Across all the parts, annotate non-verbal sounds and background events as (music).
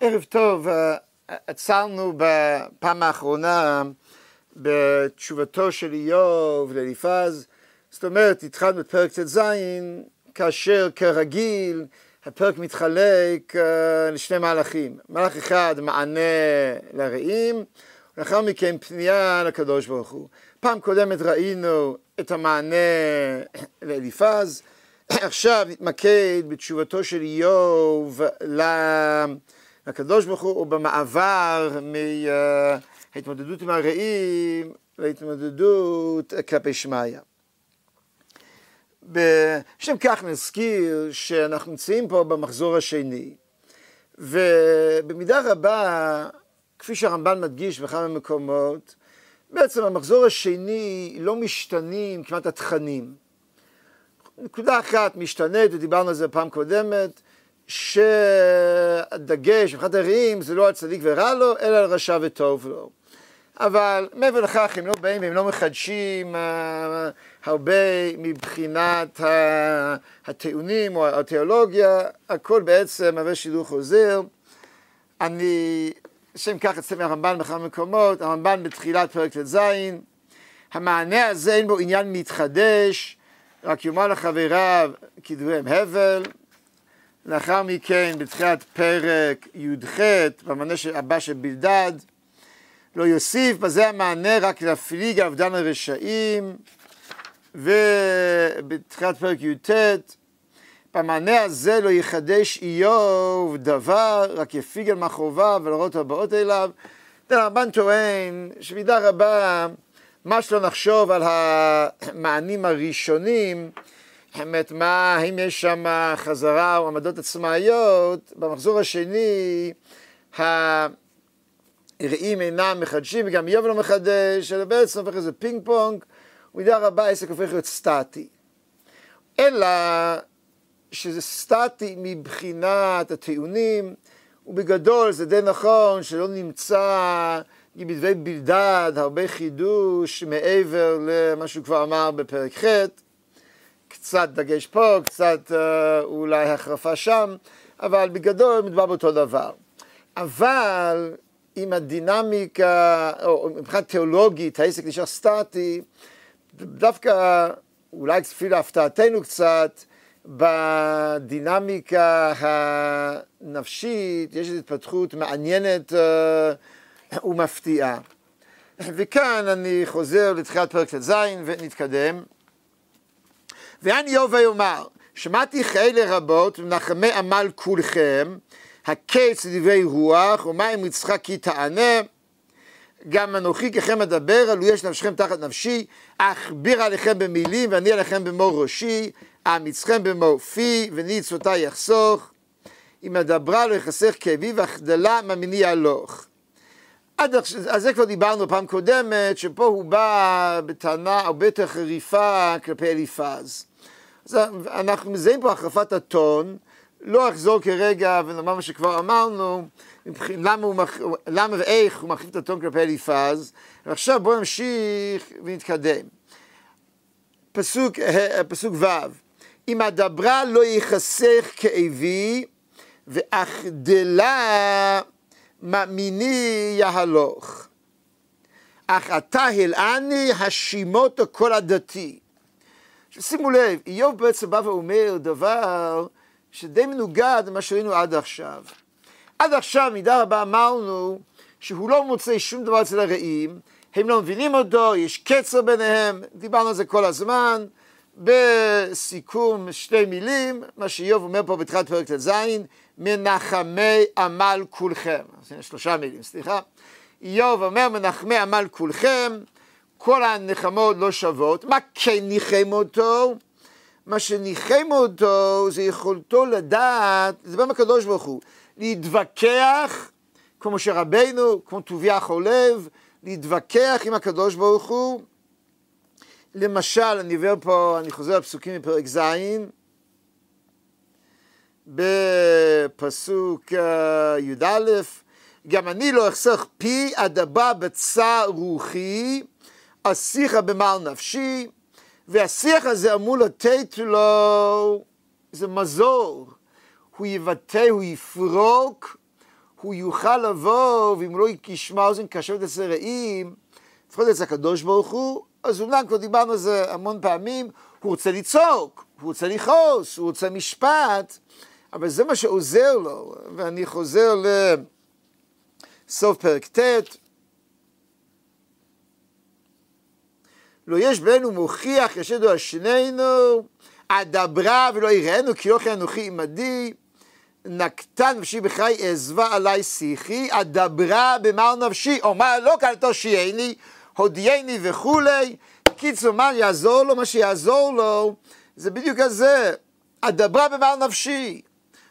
ערב טוב, עצרנו בפעם האחרונה בתשובתו של איוב לאליפז, זאת אומרת התחלנו את פרק ט"ז כאשר כרגיל הפרק מתחלק לשני מהלכים, מהלך אחד מענה לרעים ולאחר מכן פנייה לקדוש ברוך הוא. פעם קודמת ראינו את המענה לאליפז, עכשיו נתמקד בתשובתו של איוב לקדוש ברוך הוא ובמעבר מההתמודדות עם הרעים להתמודדות כלפי שמיא. בשם כך נזכיר שאנחנו נמצאים פה במחזור השני ובמידה רבה כפי שהרמב"ן מדגיש בכמה מקומות בעצם המחזור השני לא משתנים כמעט התכנים נקודה אחת משתנית ודיברנו על זה פעם קודמת שהדגש מבחינת הרעים זה לא על צדיק ורע לו אלא על רשע וטוב לו אבל מעבר לכך הם לא באים והם לא מחדשים הרבה מבחינת הטיעונים או התיאולוגיה, הכל בעצם מהווה שידור חוזר. אני, לשם כך אצלם מהרמב"ן בכמה מקומות, הרמב"ן בתחילת פרק ט"ז, המענה הזה אין בו עניין מתחדש, רק יאמר לחבריו כדבריהם הבל. לאחר מכן בתחילת פרק י"ח, במענה הבא של בלדד, לא יוסיף בזה המענה רק להפליג אבדן הרשעים. ובתחילת פרק י"ט, במענה הזה לא יחדש איוב דבר, רק יפיג על מחרוביו ולראות הבאות אליו. הרמב"ן טוען שמידה רבה, מה שלא נחשוב על המענים הראשונים, באמת מה, האם יש שם חזרה או עמדות עצמאיות, במחזור השני, הרעים אינם מחדשים, וגם איוב לא מחדש, אלא בעצם הופך איזה פינג פונג. במידה רבה העסק הופך להיות סטטי. אלא שזה סטטי מבחינת הטיעונים, ובגדול זה די נכון שלא נמצא בדברי בלדד הרבה חידוש מעבר למה שהוא כבר אמר בפרק ח', קצת דגש פה, קצת אולי החרפה שם, אבל בגדול מדובר באותו דבר. אבל אם הדינמיקה, או מבחינת תיאולוגית העסק נשאר סטטי, דווקא אולי כפי להפתעתנו קצת, בדינמיקה הנפשית יש התפתחות מעניינת ומפתיעה. וכאן אני חוזר לתחילת פרק ט"ז ונתקדם. ואני איוב ויאמר, שמעתי כאלה רבות ונחמי עמל כולכם, הקץ לדברי רוח, ומים יצחק כי תענה גם אנוכי ככם אדבר, עלו יש נפשכם תחת נפשי, אכביר עליכם במילים ואני עליכם במור ראשי, אמיצכם במור פי, וניצותי יחסוך, אם אדברה לא יחסך כאבי ואחדלה מאמיני הלוך. עד על זה כבר דיברנו פעם קודמת, שפה הוא בא בטענה הרבה יותר חריפה כלפי אליפז. אז אנחנו מזהים פה החרפת הטון, לא אחזור כרגע ונאמר מה שכבר אמרנו, למה, הוא, למה ואיך הוא מחליף את הטון כלפי אליפז, ועכשיו בואו נמשיך ונתקדם. פסוק, פסוק ו' אם הדברה לא ייחסך כאבי, ואחדלה מאמיני יהלוך. אך אתה הלעני השימות כל הדתי. שימו לב, איוב בעצם בא ואומר דבר שדי מנוגד למה שראינו עד עכשיו. עד עכשיו מידה רבה אמרנו שהוא לא מוצא שום דבר אצל הרעים, הם לא מבינים אותו, יש קצר ביניהם, דיברנו על זה כל הזמן, בסיכום שתי מילים, מה שאיוב אומר פה בתחילת פרק ט"ז, מנחמי עמל כולכם, שלושה מילים, סליחה, איוב אומר מנחמי עמל כולכם, כל הנחמות לא שוות, מה כן ניחם אותו? מה שניחם אותו זה יכולתו לדעת, זה בא מהקדוש ברוך הוא, להתווכח, כמו שרבנו, כמו טוביה חולב, להתווכח עם הקדוש ברוך הוא. למשל, אני עובר פה, אני חוזר לפסוקים מפרק ז', בפסוק י"א, גם אני לא אחסך פי אדבה בצר רוחי, אסיך במעל נפשי, והשיח הזה אמור לתת לו איזה מזור. הוא יבטא, הוא יפרוק, הוא יוכל לבוא, ואם לא ישמע אוזן קשבת אצל רעים, לפחות אצל הקדוש ברוך הוא, אז אומנם כבר דיברנו על זה המון פעמים, הוא רוצה לצעוק, הוא רוצה לכעוס, הוא רוצה משפט, אבל זה מה שעוזר לו, ואני חוזר לסוף פרק ט', לא יש בינינו מוכיח ישדו על שנינו, אדברה ולא יראינו כי יוכי אנוכי עמדי, נקטה נפשי בחיי עזבה עלי שיחי, אדברה במר נפשי, אומר לא כאן תושייני, הודייני וכולי, קיצור מה יעזור לו? מה שיעזור לו זה בדיוק הזה, אדברה במר נפשי.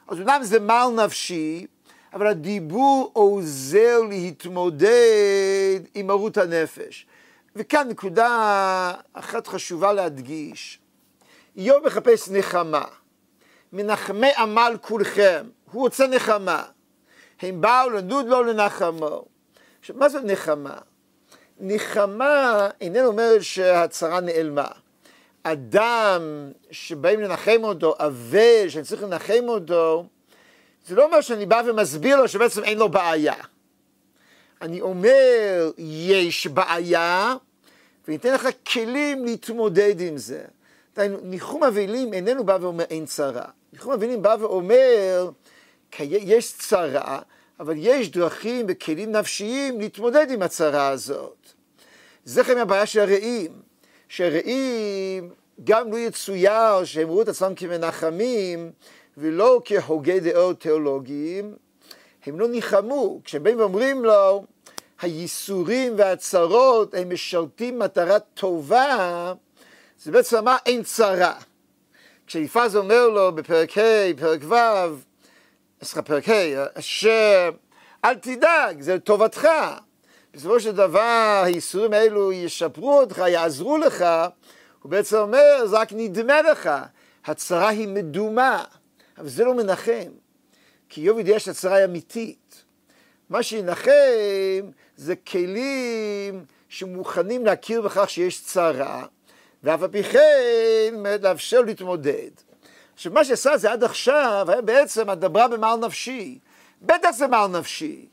אז אומנם זה מר נפשי, אבל הדיבור עוזר להתמודד עם מרות הנפש. וכאן נקודה אחת חשובה להדגיש. איוב מחפש נחמה. מנחמי עמל כולכם. הוא רוצה נחמה. הם באו לנוד לו לנחמו. עכשיו, מה זה נחמה? נחמה איננו אומר שהצרה נעלמה. אדם שבאים לנחם אותו, אבל, שאני צריך לנחם אותו, זה לא אומר שאני בא ומסביר לו שבעצם אין לו בעיה. אני אומר, יש בעיה, וניתן לך כלים להתמודד עם זה. ניחום אבלים איננו בא ואומר אין צרה. ניחום אבלים בא ואומר, יש צרה, אבל יש דרכים וכלים נפשיים להתמודד עם הצרה הזאת. זה חלק מהבעיה של הרעים, שהרעים גם לא יצויר שהם ראו את עצמם כמנחמים ולא כהוגי דעות תיאולוגיים, הם לא ניחמו. כשהם באים ואומרים לו, הייסורים והצרות הם משרתים מטרה טובה, זה בעצם אמר אין צרה. כשאליפז אומר לו בפרק ה', פרק ו', סליחה, פרק ה', שאל תדאג, זה לטובתך. בסופו של דבר הייסורים האלו ישפרו אותך, יעזרו לך, הוא בעצם אומר, זה רק נדמה לך, הצרה היא מדומה, אבל זה לא מנחם, כי איוב יודע שהצרה היא אמיתית. מה שינחם זה כלים שמוכנים להכיר בכך שיש צרה, ואף על פי כן לאפשר להתמודד. עכשיו מה שעשה זה עד עכשיו היה בעצם הדברה במעל נפשי. בטח זה מעל נפשי,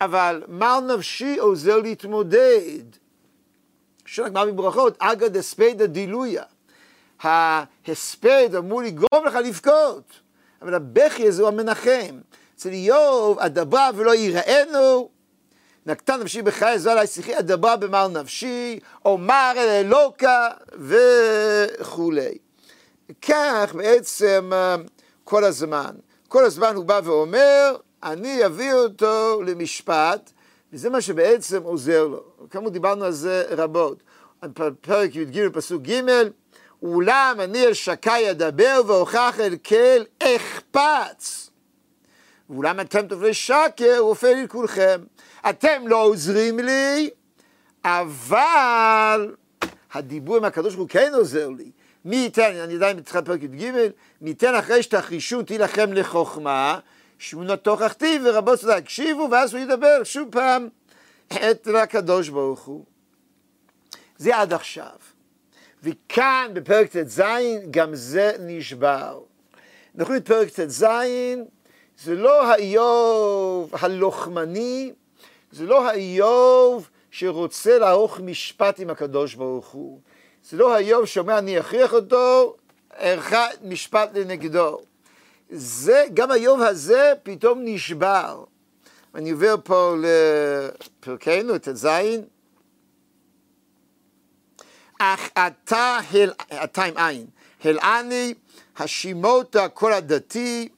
אבל מעל נפשי עוזר להתמודד. שואל הגמרא בברכות, אגא דספיידא דילויה. ההספד אמור לגרום לך לבכות, אבל הבכי הזה הוא המנחם. אצל איוב, הדברה ולא יראינו, נקטה נפשי בחיי זו עלי שיחי, הדברה במר נפשי, אומר אל אלוקה וכולי. כך בעצם אה, כל הזמן. כל הזמן הוא בא ואומר, אני אביא אותו למשפט, וזה מה שבעצם עוזר לו. כאמור דיברנו על זה רבות. פרק י"ג פסוק ג' אולם אני אל שקי אדבר והוכח אל כל אחפץ. ואולם אתם תאכלי שקר רופא לי כולכם. אתם לא עוזרים לי, אבל הדיבור עם הקדוש ברוך הוא כן עוזר לי. מי ייתן, אני עדיין בתחילת פרק י"ג, מי ייתן אחרי שתחרישו תילחם לחוכמה, שמונה תוכחתי ורבות צדק. הקשיבו, ואז הוא ידבר שוב פעם את הקדוש ברוך הוא. זה עד עכשיו. וכאן בפרק ט"ז גם זה נשבר. אנחנו את פרק ט"ז, זה לא האיוב הלוחמני, זה לא האיוב שרוצה לערוך משפט עם הקדוש ברוך הוא. זה לא האיוב שאומר אני אכריח אותו, אערכה משפט לנגדו. זה, גם האיוב הזה פתאום נשבר. אני עובר פה לפרקנו, הזין. אך אתה, הל, אתה עם עין, הלעני, השימות כל הדתי,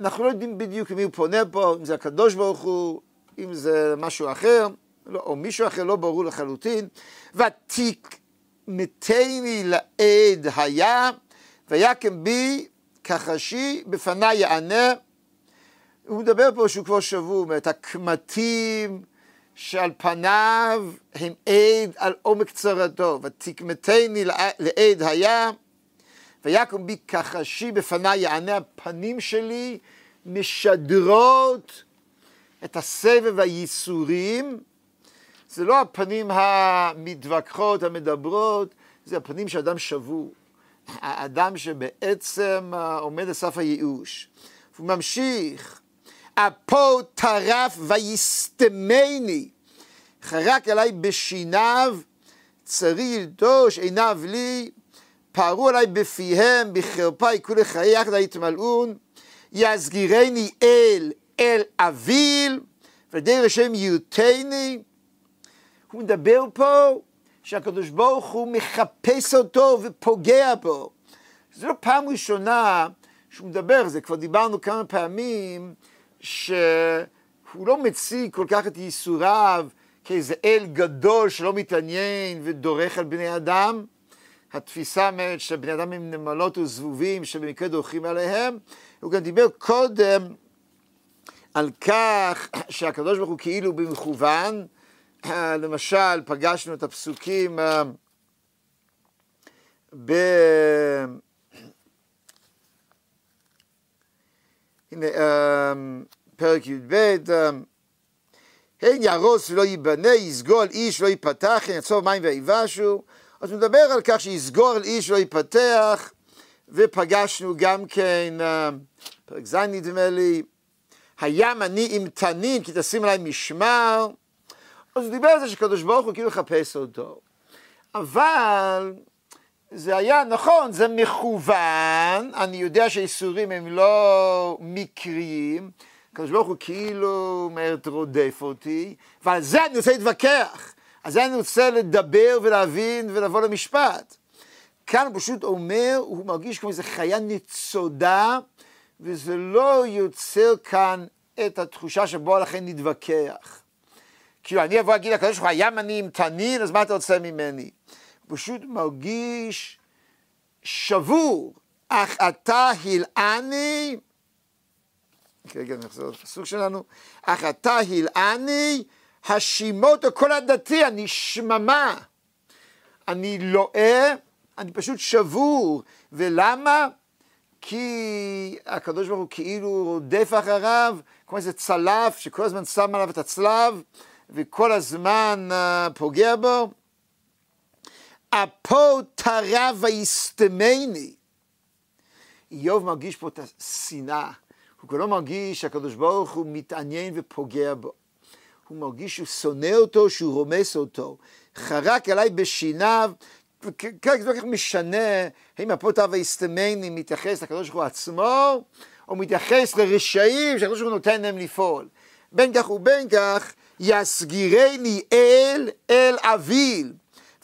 אנחנו לא יודעים בדיוק למי הוא פונה פה, אם זה הקדוש ברוך הוא, אם זה משהו אחר, לא, או מישהו אחר, לא ברור לחלוטין. ותיק מתני לעד היה, ויקם בי כחשי, בפניי יענה. הוא מדבר פה שהוא כבר שבוע, את הקמטים שעל פניו הם עד על עומק צרתו. ותקמתני לעד היה, ויקום בי כחשי, בפניי יענה הפנים שלי משדרות את הסבב הייסורים, זה לא הפנים המתווכחות, המדברות, זה הפנים של אדם שבור, האדם שבעצם אה, עומד על סף הייאוש. הוא ממשיך, אפו טרף ויסתמני, חרק עליי בשיניו, צרי ידוש עיניו לי, פערו עליי בפיהם, בחרפה יקרו לחיי יחד ההתמלאון, יסגירני אל אל אביל, ודרך השם יותני. הוא מדבר פה שהקדוש ברוך הוא מחפש אותו ופוגע בו. זו לא פעם ראשונה שהוא מדבר, זה כבר דיברנו כמה פעמים, שהוא לא מציג כל כך את ייסוריו כאיזה אל גדול שלא מתעניין ודורך על בני אדם. התפיסה אומרת שבני אדם הם נמלות וזבובים שבמקרה דורכים עליהם. הוא גם דיבר קודם על כך שהקדוש ברוך הוא כאילו במכוון, (clears throat) למשל פגשנו את הפסוקים אה, ב... (clears throat) הנה, אה, פרק י"ב, אה, הן יהרוס ולא ייבנה, יסגור על איש ולא ייפתח, הן יצור מים ויבשו. אז הוא מדבר על כך שיסגור על איש ולא ייפתח, ופגשנו גם כן, פרק ז' נדמה לי, הים אני עם תנין כי תשים עליי משמר. אז הוא דיבר על זה שקדוש ברוך הוא כאילו מחפש אותו. אבל זה היה, נכון, זה מכוון, אני יודע שהאיסורים הם לא מקריים, הקדוש ברוך הוא כאילו אומר, רודף אותי, ועל זה אני רוצה להתווכח, על זה אני רוצה לדבר ולהבין ולבוא למשפט. כאן הוא פשוט אומר, הוא מרגיש כמו איזה חיה ניצודה, וזה לא יוצר כאן את התחושה שבו לכן נתווכח. כאילו אני אבוא להגיד לקדוש ברוך הוא, הים אני עם תנין, אז מה אתה רוצה ממני? הוא פשוט מרגיש שבור, אך אתה הלעני, רגע נחזור לפסוק שלנו, אך אתה הלעני, השימות כל הדתי, אני שממה, אני לואה, אני פשוט שבור, ולמה? כי הקדוש ברוך הוא כאילו רודף אחריו, כמו איזה צלף שכל הזמן שם עליו את הצלב וכל הזמן uh, פוגע בו. אפו טרה ויסתמני. איוב מרגיש פה את השנאה. הוא כבר לא מרגיש שהקדוש ברוך הוא מתעניין ופוגע בו. הוא מרגיש שהוא שונא אותו, שהוא רומס אותו. חרק עליי בשיניו, וכרגע זה לא כך משנה האם הפוטה והסתמני מתייחס לקדוש ברוך הוא עצמו, או מתייחס לרשעים שהקדוש ברוך הוא נותן להם לפעול. בין כך ובין כך, יסגירני אל אל אביל,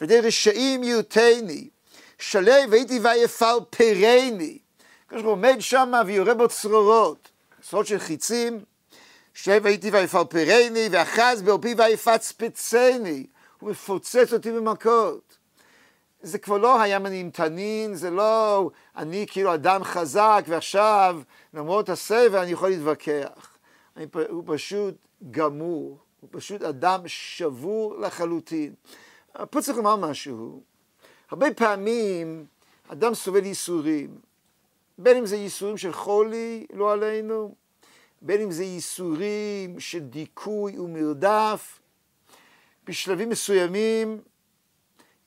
ודי רשעים יותני, שלו והייתי ויפל פרני. הקדוש ברוך הוא עומד שם ויורה בו צרורות, צרורות של חיצים, שלו והייתי ויפל פרני, ואחז בעורפי ויפץ פצני, הוא מפוצץ אותי במכות. זה כבר לא הים אני עם תנין, זה לא אני כאילו אדם חזק ועכשיו למרות הסבל אני יכול להתווכח. אני, הוא פשוט גמור, הוא פשוט אדם שבור לחלוטין. פה צריך לומר משהו, הרבה פעמים אדם סובל ייסורים, בין אם זה ייסורים של חולי, לא עלינו, בין אם זה ייסורים של דיכוי ומרדף, בשלבים מסוימים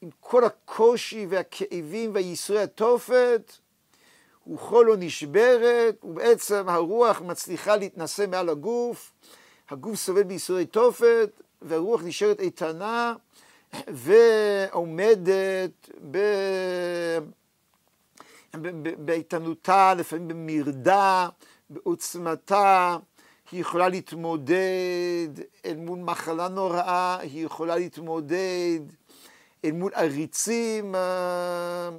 עם כל הקושי והכאבים והייסורי התופת, רוחו לא נשברת, ובעצם הרוח מצליחה להתנשא מעל הגוף, הגוף סובל בייסורי תופת, והרוח נשארת איתנה ועומדת ב... באיתנותה, לפעמים במרדה, בעוצמתה, היא יכולה להתמודד אל מול מחלה נוראה, היא יכולה להתמודד אל מול עריצים, אה,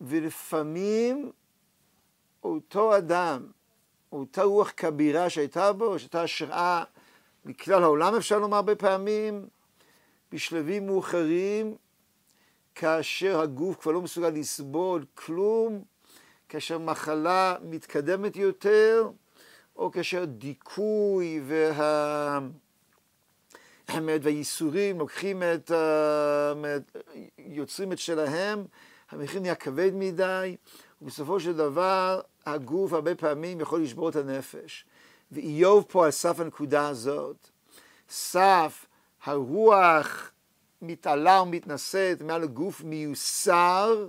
ולפעמים אותו אדם, אותה רוח כבירה שהייתה בו, שהייתה השראה מכלל העולם, אפשר לומר הרבה פעמים, בשלבים מאוחרים, כאשר הגוף כבר לא מסוגל לסבול כלום, כאשר מחלה מתקדמת יותר, או כאשר דיכוי וה... והייסורים לוקחים את, יוצרים את שלהם, המחיר נהיה כבד מדי, ובסופו של דבר הגוף הרבה פעמים יכול לשבור את הנפש. ואיוב פה על סף הנקודה הזאת, סף הרוח מתעלה ומתנשאת מעל הגוף מיוסר,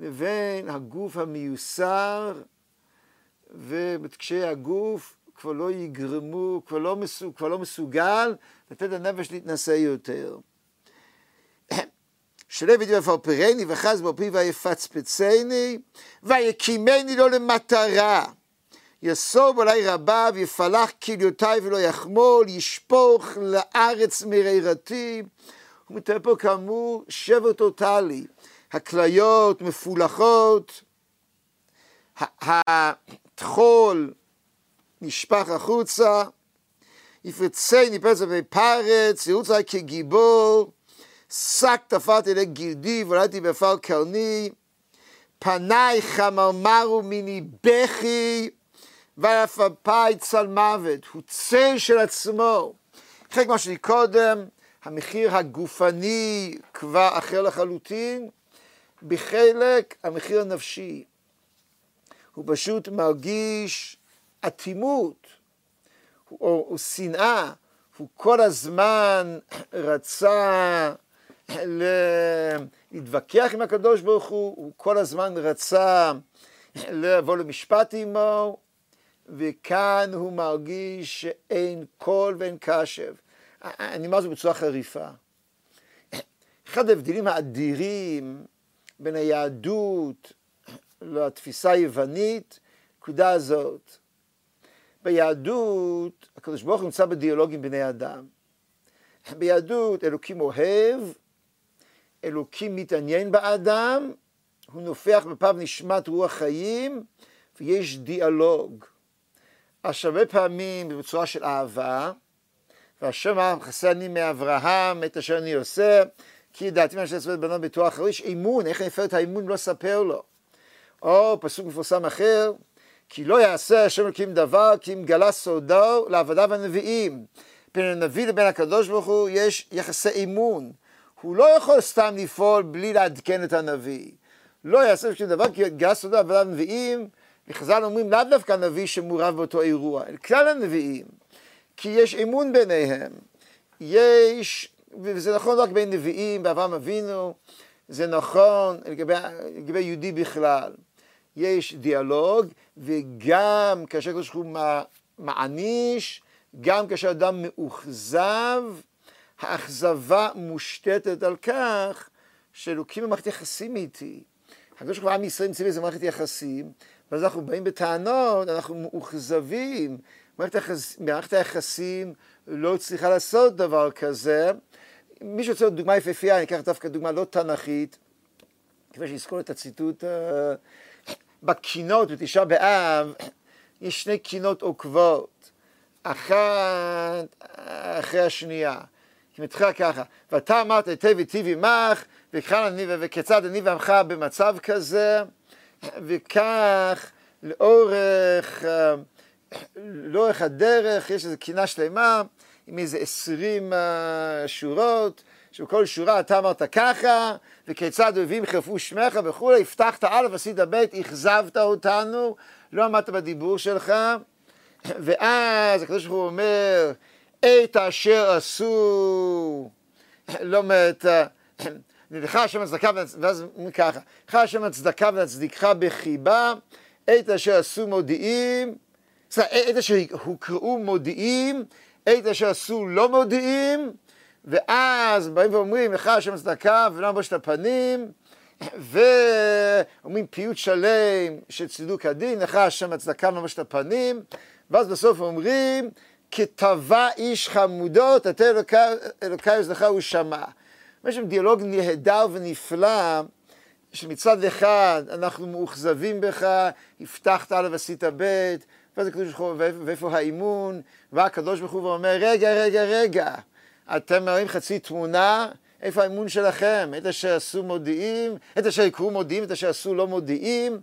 לבין הגוף המיוסר, וכשהגוף כבר לא יגרמו, כבר לא, מסוג, כבר לא מסוגל לתת לנפש להתנשא יותר. שלב ידי ופרפרני וחז בו פי ויפצפצני ויקימני לו למטרה. יסוב עלי רבה ויפלח כליותיי ולא יחמול, ישפוך לארץ מרירתי. הוא מתאר פה כאמור שבר טוטאלי, הכליות מפולחות, הטחול נשפך החוצה, יפרצני פרץ ופרץ, ירוץ עלי כגיבור, שק תפרתי לגלדי וראיתי בפר קרני, פניי חמרמרו מיני בכי, ועפפי צל מוות, הוא צל של עצמו. חלק מה שלי קודם, המחיר הגופני כבר אחר לחלוטין, בחלק המחיר הנפשי. הוא פשוט מרגיש אטימות או, או שנאה, הוא כל הזמן רצה להתווכח עם הקדוש ברוך הוא, הוא כל הזמן רצה לבוא למשפט עמו, וכאן הוא מרגיש שאין קול ואין קשב. אני אומר זאת בצורה חריפה. אחד ההבדלים האדירים בין היהדות לתפיסה היוונית, נקודה הזאת. ביהדות, הקדוש ברוך הוא נמצא בדיאלוג עם בני אדם. ביהדות אלוקים אוהב, אלוקים מתעניין באדם, הוא נופח בפעם נשמת רוח חיים, ויש דיאלוג. אז הרבה פעמים בצורה של אהבה, והשם חסר אני מאברהם את אשר אני עושה, כי ידעתי מה שאני לעשות בנות בתואר אחר, יש אמון, איך אני אפר את האמון לא אספר לו. או פסוק מפורסם אחר, כי לא יעשה השם אלוקים דבר, כי אם גלה סודו לעבדיו הנביאים. בין הנביא לבין הקדוש ברוך הוא יש יחסי אמון. הוא לא יכול סתם לפעול בלי לעדכן את הנביא. לא יעשה שום דבר, כי גלה סודו לעבדיו הנביאים, וחז"ל אומרים לאו דווקא הנביא שמעורב באותו אירוע, אלא כלל הנביאים. כי יש אמון ביניהם. יש, וזה נכון רק בין נביאים, באברהם אבינו, זה נכון לגבי, לגבי יהודי בכלל. יש דיאלוג, וגם כאשר הקדוש ברוך הוא מעניש, גם כאשר אדם מאוכזב, האכזבה מושתתת על כך שאלוקים במערכת יחסים איתי. הקדוש ברוך הוא עם ישראל נמצא באיזה מערכת יחסים, ואז אנחנו באים בטענות, אנחנו מאוכזבים. מערכת, היחס, מערכת היחסים לא צריכה לעשות דבר כזה. מי שרוצה דוגמה יפהפייה, אני אקח דווקא דוגמה לא תנכית, כפי שיזכור את הציטוט אה, בקינות בתשעה באב יש שני קינות עוקבות, אחת אחרי השנייה. היא מתחילה ככה, ואתה אמרת היטב היטיב עמך, וכיצד אני ועמך במצב כזה, וכך לאורך, לאורך הדרך יש איזו קינה שלמה עם איזה עשרים שורות, שבכל שורה אתה אמרת ככה, וכיצד אויבים חרפו שמך וכולי, הבטחת א', עשית ב', אכזבת אותנו, לא עמדת בדיבור שלך, (clears throat) ואז הקדוש ברוך הוא אומר, את אשר עשו, לא אומרת, נלך השם הצדקה, ואז אומרים ככה, נלך השם הצדקה ונצדיקך בחיבה, את אשר עשו מודיעים, את אשר הוקראו מודיעים, את אשר עשו לא מודיעים, ואז באים ואומרים, לך השם צדקה ולא מבוש את הפנים, ואומרים פיוט שלם של צידוק הדין, לך השם הצדקה ולא מבוש את הפנים, ואז בסוף אומרים, כתבה איש חמודות, אתה אלוקי עוזרך הוא שמע. יש שם דיאלוג נהדר ונפלא, שמצד אחד אנחנו מאוכזבים בך, הבטחת עליו עשית ב', ואז הקדוש ברוך הוא, ואיפה האימון, והקדוש ברוך הוא אומר, רגע, רגע, רגע, אתם מראים חצי תמונה, איפה האמון שלכם? את אשר עשו מודיעים, את אשר יקרו מודיעים, את אשר עשו לא מודיעים,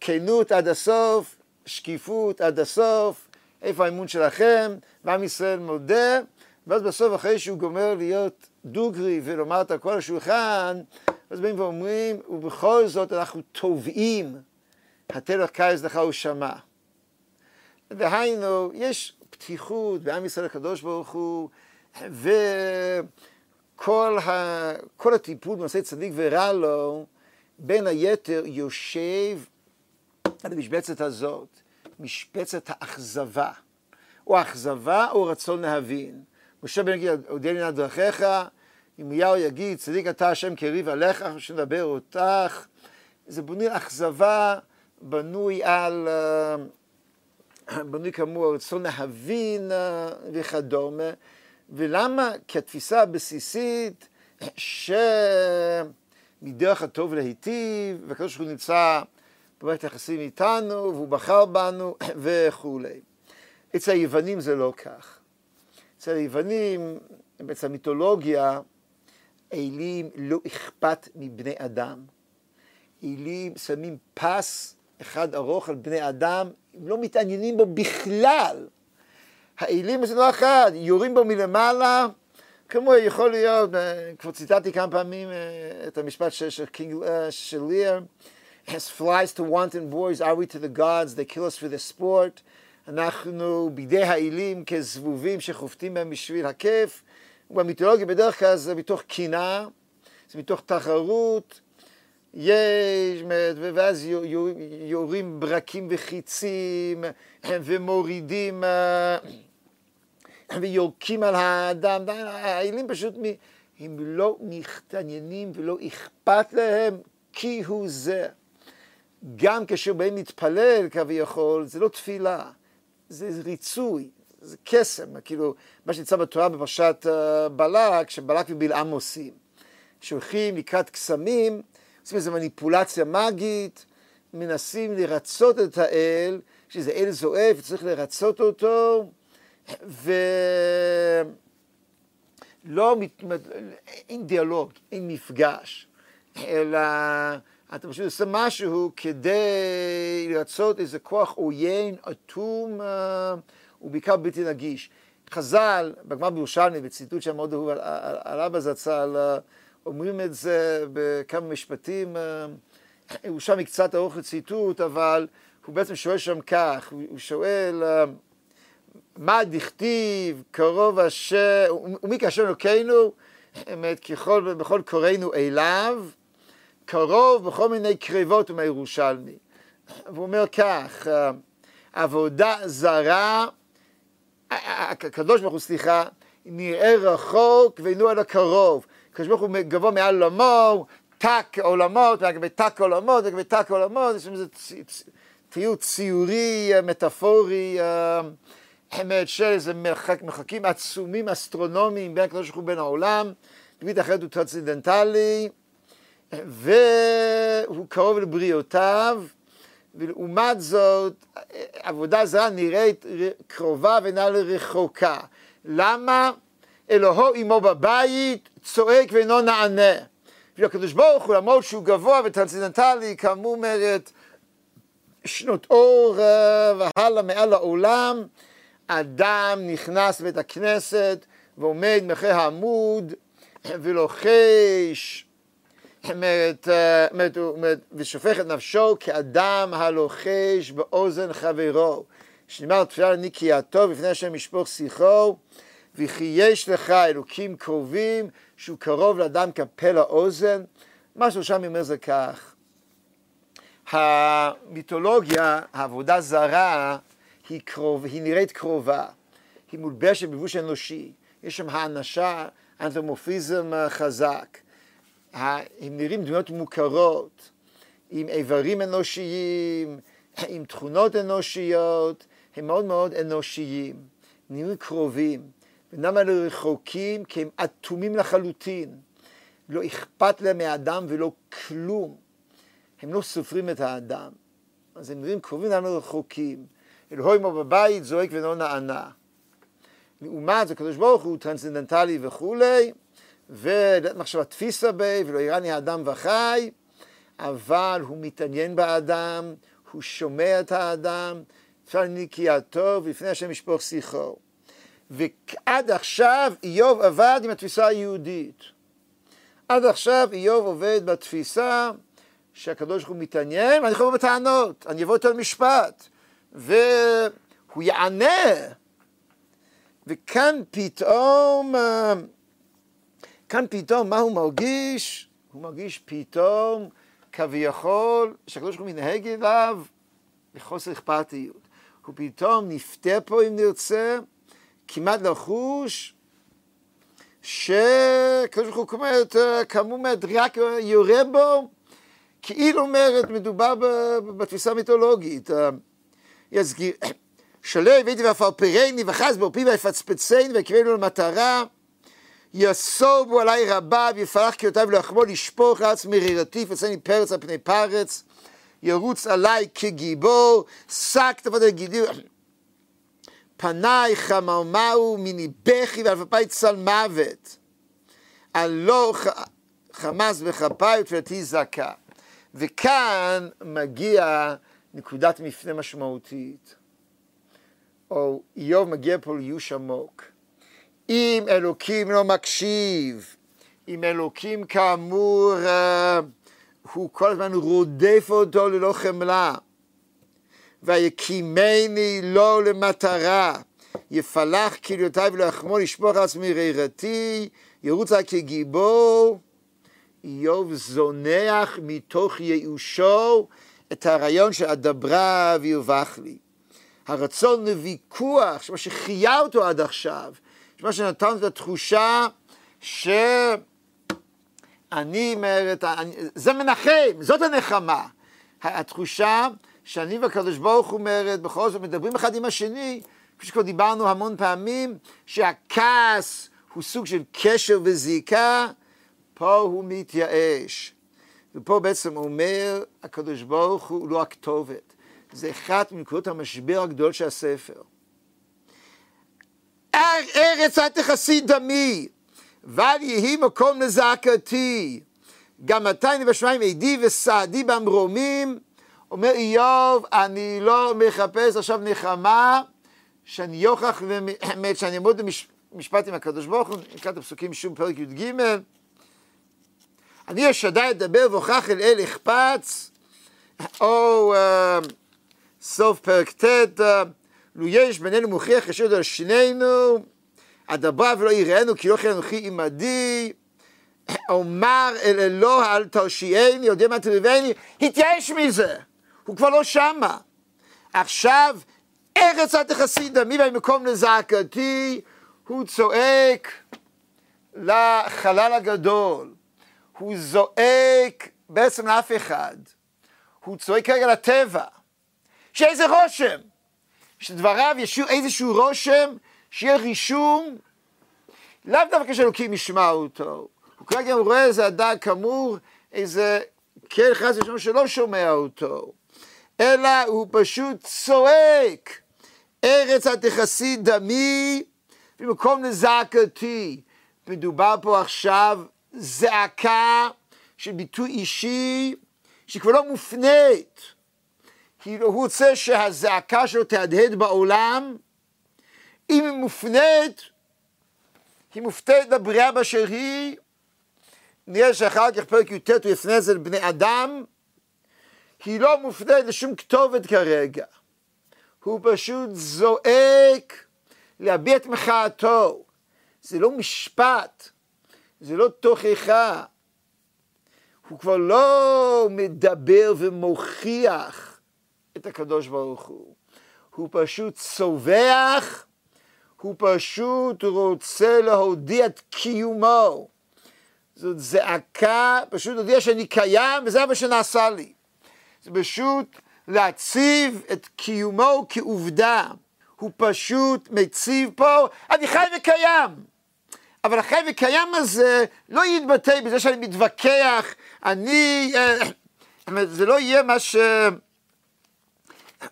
כנות עד הסוף, שקיפות עד הסוף, איפה האמון שלכם, ועם ישראל מודה, ואז בסוף אחרי שהוא גומר להיות דוגרי ולומר את הכל השולחן, אז באים ואומרים, ובכל זאת אנחנו תובעים, התלך קיץ לך הוא שמע. דהיינו, יש פתיחות בעם ישראל הקדוש ברוך הוא, כל, ה, כל הטיפול בנושא צדיק ורע לו, בין היתר יושב על המשבצת הזאת, משבצת האכזבה. או אכזבה או רצון להבין. משה בן יגיד, אודיע לי נא דרכיך, ירמיהו יגיד, צדיק אתה השם קריב עליך, שנדבר אותך. זה בנוי אכזבה, בנוי על, אה, בנוי כאמור רצון להבין אה, וכדומה. ולמה? כי התפיסה הבסיסית שמדרך הטוב להיטיב, והקדוש ברוך הוא נמצא במערכת היחסים איתנו, והוא בחר בנו (clears throat) וכולי. אצל היוונים זה לא כך. אצל היוונים, בעצם המיתולוגיה, אלים לא אכפת מבני אדם. אלים שמים פס אחד ארוך על בני אדם, הם לא מתעניינים בו בכלל. האלים זה לא אחד, יורים בו מלמעלה, כמו יכול להיות, אה, כבר ציטטתי כמה פעמים אה, את המשפט של קינג אה, של ליר, as flies to wanton boys are we to the gods, they kill us for the sport. אנחנו בידי האלים כזבובים שחופטים בהם בשביל הכיף. במיתולוגיה בדרך כלל זה מתוך קינה, זה מתוך תחרות. יש, ואז יורים ברקים וחיצים ומורידים ויורקים על האדם. האלים פשוט, הם לא מתעניינים ולא אכפת להם כי הוא זה. גם כאשר באים להתפלל כביכול, זה לא תפילה. זה ריצוי, זה קסם, כאילו מה שנמצא בתורה בפרשת uh, בלק, שבלק ובלעם עושים. שהולכים לקראת קסמים, עושים איזו מניפולציה מגית, מנסים לרצות את האל, שזה אל זועף, צריך לרצות אותו, ולא, אין דיאלוג, אין מפגש, אלא אתה פשוט עושה משהו כדי לרצות איזה כוח עוין, אטום אה, ובעיקר בלתי נגיש. חז"ל, בגמר בירושלמי, בציטוט שם מאוד אהוב על, על, על אבא זצ"ל, אה, אומרים את זה בכמה משפטים, אה, ירושלמי קצת ארוך לציטוט, אבל הוא בעצם שואל שם כך, הוא שואל, מה דכתיב, קרוב אשר, ומי כאשר אלוקינו, ככל, בכל קוראינו אליו, קרוב בכל מיני קרבות הוא מהירושלמי. והוא אומר כך, עבודה זרה, הקדוש ברוך הוא, סליחה, נראה רחוק ואינו על הקרוב. הקדוש ברוך הוא גבוה מעל עולמו, תק עולמות, לגבי תק עולמות, לגבי תק עולמות, יש שם איזה תיאור ציורי, מטאפורי, אמת של איזה מרחקים עצומים אסטרונומיים בין הקדוש ברוך הוא ובין העולם. דוד אחרת הוא טרנסצנדנטלי. והוא קרוב לבריותיו, ולעומת זאת, עבודה זרה נראית קרובה ואינה אלא רחוקה. למה? אלוהו עמו בבית, צועק ואינו נענה. והקדוש ברוך הוא, למרות שהוא גבוה וטרנסצנדנטלי, כאמור אומרת, שנות אור אה, והלאה מעל העולם, אדם נכנס לבית הכנסת ועומד מאחורי העמוד ולוחש ושופך את נפשו כאדם הלוחש באוזן חברו, שנאמר תפילה לנקייתו בפני השם ישפוך שיחו, וכי יש לך אלוקים קרובים, שהוא קרוב לאדם כפה לאוזן. מה ששם אומר זה כך, המיתולוגיה, העבודה זרה, היא, קרוב, היא נראית קרובה, היא מולבשת בבוש אנושי, יש שם האנשה, אנתרומורפיזם חזק. הם נראים דמויות מוכרות, עם איברים אנושיים, עם תכונות אנושיות, הם מאוד מאוד אנושיים, נראים קרובים. ולמה הם רחוקים? כי הם אטומים לחלוטין. לא אכפת להם מהאדם ולא כלום. הם לא סופרים את האדם. אז הם נראים קרובים, למה רחוקים? אלוהו עמו בבית זועק ולא נענה. לעומת זה, הקדוש ברוך הוא טרנסצנדנטלי וכולי, ומחשבה תפיסא ביה, ולא יראני האדם וחי, אבל הוא מתעניין באדם, הוא שומע את האדם, אפשר נקייתו, ולפני השם ישפוך שיחו. ועד עכשיו איוב עבד עם התפיסה היהודית. עד עכשיו איוב עובד בתפיסה שהקדוש ברוך הוא מתעניין, ואני יכול לבוא בטענות, אני אבוא יותר למשפט, והוא יענה. וכאן פתאום כאן פתאום, מה הוא מרגיש? הוא מרגיש פתאום, כביכול, שהקדוש ברוך הוא מנהג אליו בחוסר אכפתיות. הוא פתאום נפתה פה, אם נרצה, כמעט לחוש, שקדוש ברוך הוא כאמור אומרת, רק יורה בו, כאילו אומרת, מדובר בתפיסה המיתולוגית. יסגיר, שלא הבאתי ואפרפרני וחז פי ויפצפצני ויקראנו למטרה יסובו עלי רבה ויפרח קיותיו לחמו לשפוך לארץ מרירתי יפצני פרץ על פני פרץ ירוץ עלי כגיבור שק תפות על גידי פניי מיני בכי ואלפפי צל מוות הלא חמאס בכפיי ותפילתי זכה וכאן מגיע נקודת מפנה משמעותית. או איוב מגיע פה לייאוש עמוק. אם אלוקים לא מקשיב, אם אלוקים כאמור uh, הוא כל הזמן רודף אותו ללא חמלה, ויקימני לא למטרה, יפלח כליותיי ולא יחמור לשפוך עצמי רירתי, ירוץ רק כגיבור, איוב זונח מתוך ייאושו את הרעיון של אדברה ויובח לי. הרצון לוויכוח, שמה שחייה אותו עד עכשיו, שמה שנתן את התחושה שאני אומרת, זה מנחם, זאת הנחמה. התחושה שאני והקדוש ברוך הוא אומרת, בכל זאת מדברים אחד עם השני, כפי שכבר דיברנו המון פעמים, שהכעס הוא סוג של קשר וזיקה, פה הוא מתייאש. ופה בעצם אומר הקדוש ברוך הוא לא הכתובת. זה אחת מנקודות המשבר הגדול של הספר. ארץ אל תכסי דמי, ואל יהי מקום לזעקתי. גם מתי בשמיים עדי וסעדי במרומים, אומר איוב, אני לא מחפש עכשיו נחמה, שאני אוכח, שאני אעמוד במשפט עם הקדוש ברוך הוא, נקרא את הפסוקים שוב פרק י"ג. אני אשדי אדבר והוכח אל אל אכפץ, או uh, סוף פרק ט', לו יש בינינו מוכיח ישוד על שנינו, אדברה ולא יראינו כי לא כן אנוכי עמדי, אומר אל אלוה אל תרשיעני, יודע מה תריבני, התייאש מזה, הוא כבר לא שמה. עכשיו, ארץ אל תכסי דמי במקום לזעקתי, הוא צועק לחלל הגדול. הוא זועק בעצם לאף אחד, הוא צועק כרגע לטבע, שאיזה רושם, שדבריו ישאירו איזשהו רושם, שיהיה רישום, לאו דווקא שאלוקים ישמע אותו, הוא כרגע רואה איזה אדם כאמור, איזה כן חס ושלום שלא שומע אותו, אלא הוא פשוט צועק, ארץ אל תכסי דמי, במקום לזעקתי. מדובר פה עכשיו זעקה של ביטוי אישי שכבר לא מופנית. כאילו הוא רוצה שהזעקה שלו תהדהד בעולם, אם היא מופנית, היא מופתית לבריאה באשר היא, נראה שאחר כך פרק י"ט הוא יפנה את זה לבני אדם, היא לא מופנית לשום כתובת כרגע. הוא פשוט זועק להביע את מחאתו. זה לא משפט, זה לא תוכחה. הוא כבר לא מדבר ומוכיח את הקדוש ברוך הוא. הוא פשוט צווח, הוא פשוט רוצה להודיע את קיומו. זאת זעקה, פשוט להודיע שאני קיים וזה מה שנעשה לי. זה פשוט להציב את קיומו כעובדה. הוא פשוט מציב פה, אני חי וקיים. אבל החי וקיים הזה לא יתבטא בזה שאני מתווכח, אני, אה, זה לא יהיה מה ש...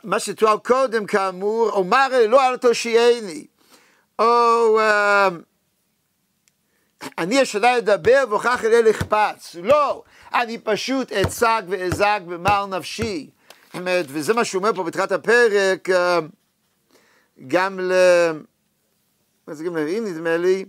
מה שתואר קודם כאמור, אומר לא אל תושייני, או אה, אני השנה לדבר והוכח אלי לחפץ, לא, אני פשוט אצג ואזג במר נפשי, וזה מה שהוא אומר פה בתחילת הפרק, אה, גם ל... מה זה גם לרעים נדמה לי,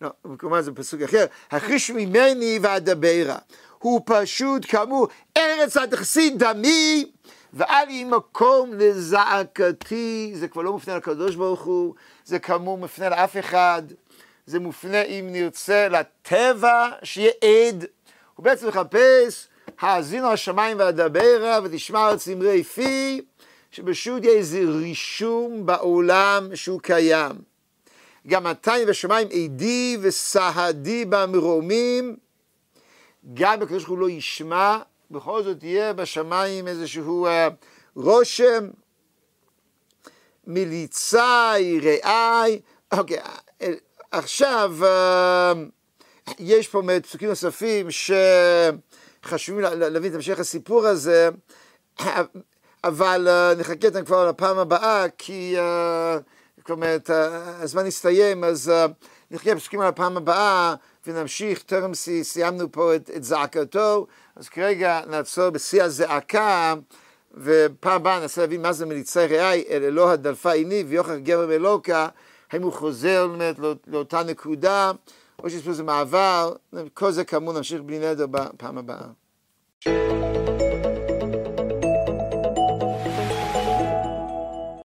לא, כמובן זה פסוק אחר, החיש ממני ואדברה. הוא פשוט כאמור, ארץ הדחסי דמי, ואל יהי מקום לזעקתי, זה כבר לא מפנה לקדוש ברוך הוא, זה כאמור מפנה לאף אחד, זה מופנה, אם נרצה, לטבע שיהיה עד. הוא בעצם מחפש, האזינו השמיים והדברה ותשמע צמרי פי, שפשוט יהיה איזה רישום בעולם שהוא קיים. גם התיים ושמיים עדי וסהדי במרומים, גם בקדוש ברוך הוא לא ישמע, בכל זאת יהיה בשמיים איזשהו uh, רושם, מליצי, רעי, אוקיי, עכשיו uh, יש פה פסוקים נוספים שחשובים להבין את המשך הסיפור הזה, אבל נחכה אותם כבר לפעם הבאה, כי כלומר, הזמן הסתיים, אז נחכה פסוקים על הפעם הבאה. ונמשיך, טרם סיימנו פה את, את זעקתו, אז כרגע נעצור בשיא הזעקה, ופעם הבאה ננסה להבין מה זה מליצי ריאי, אל אלוה דלפה עיני ויוכח גבר מלוקה, האם הוא חוזר באמת לא, לאותה נקודה, או שיש פה איזה מעבר, כל זה כאמור נמשיך בלי נדר בפעם הבאה.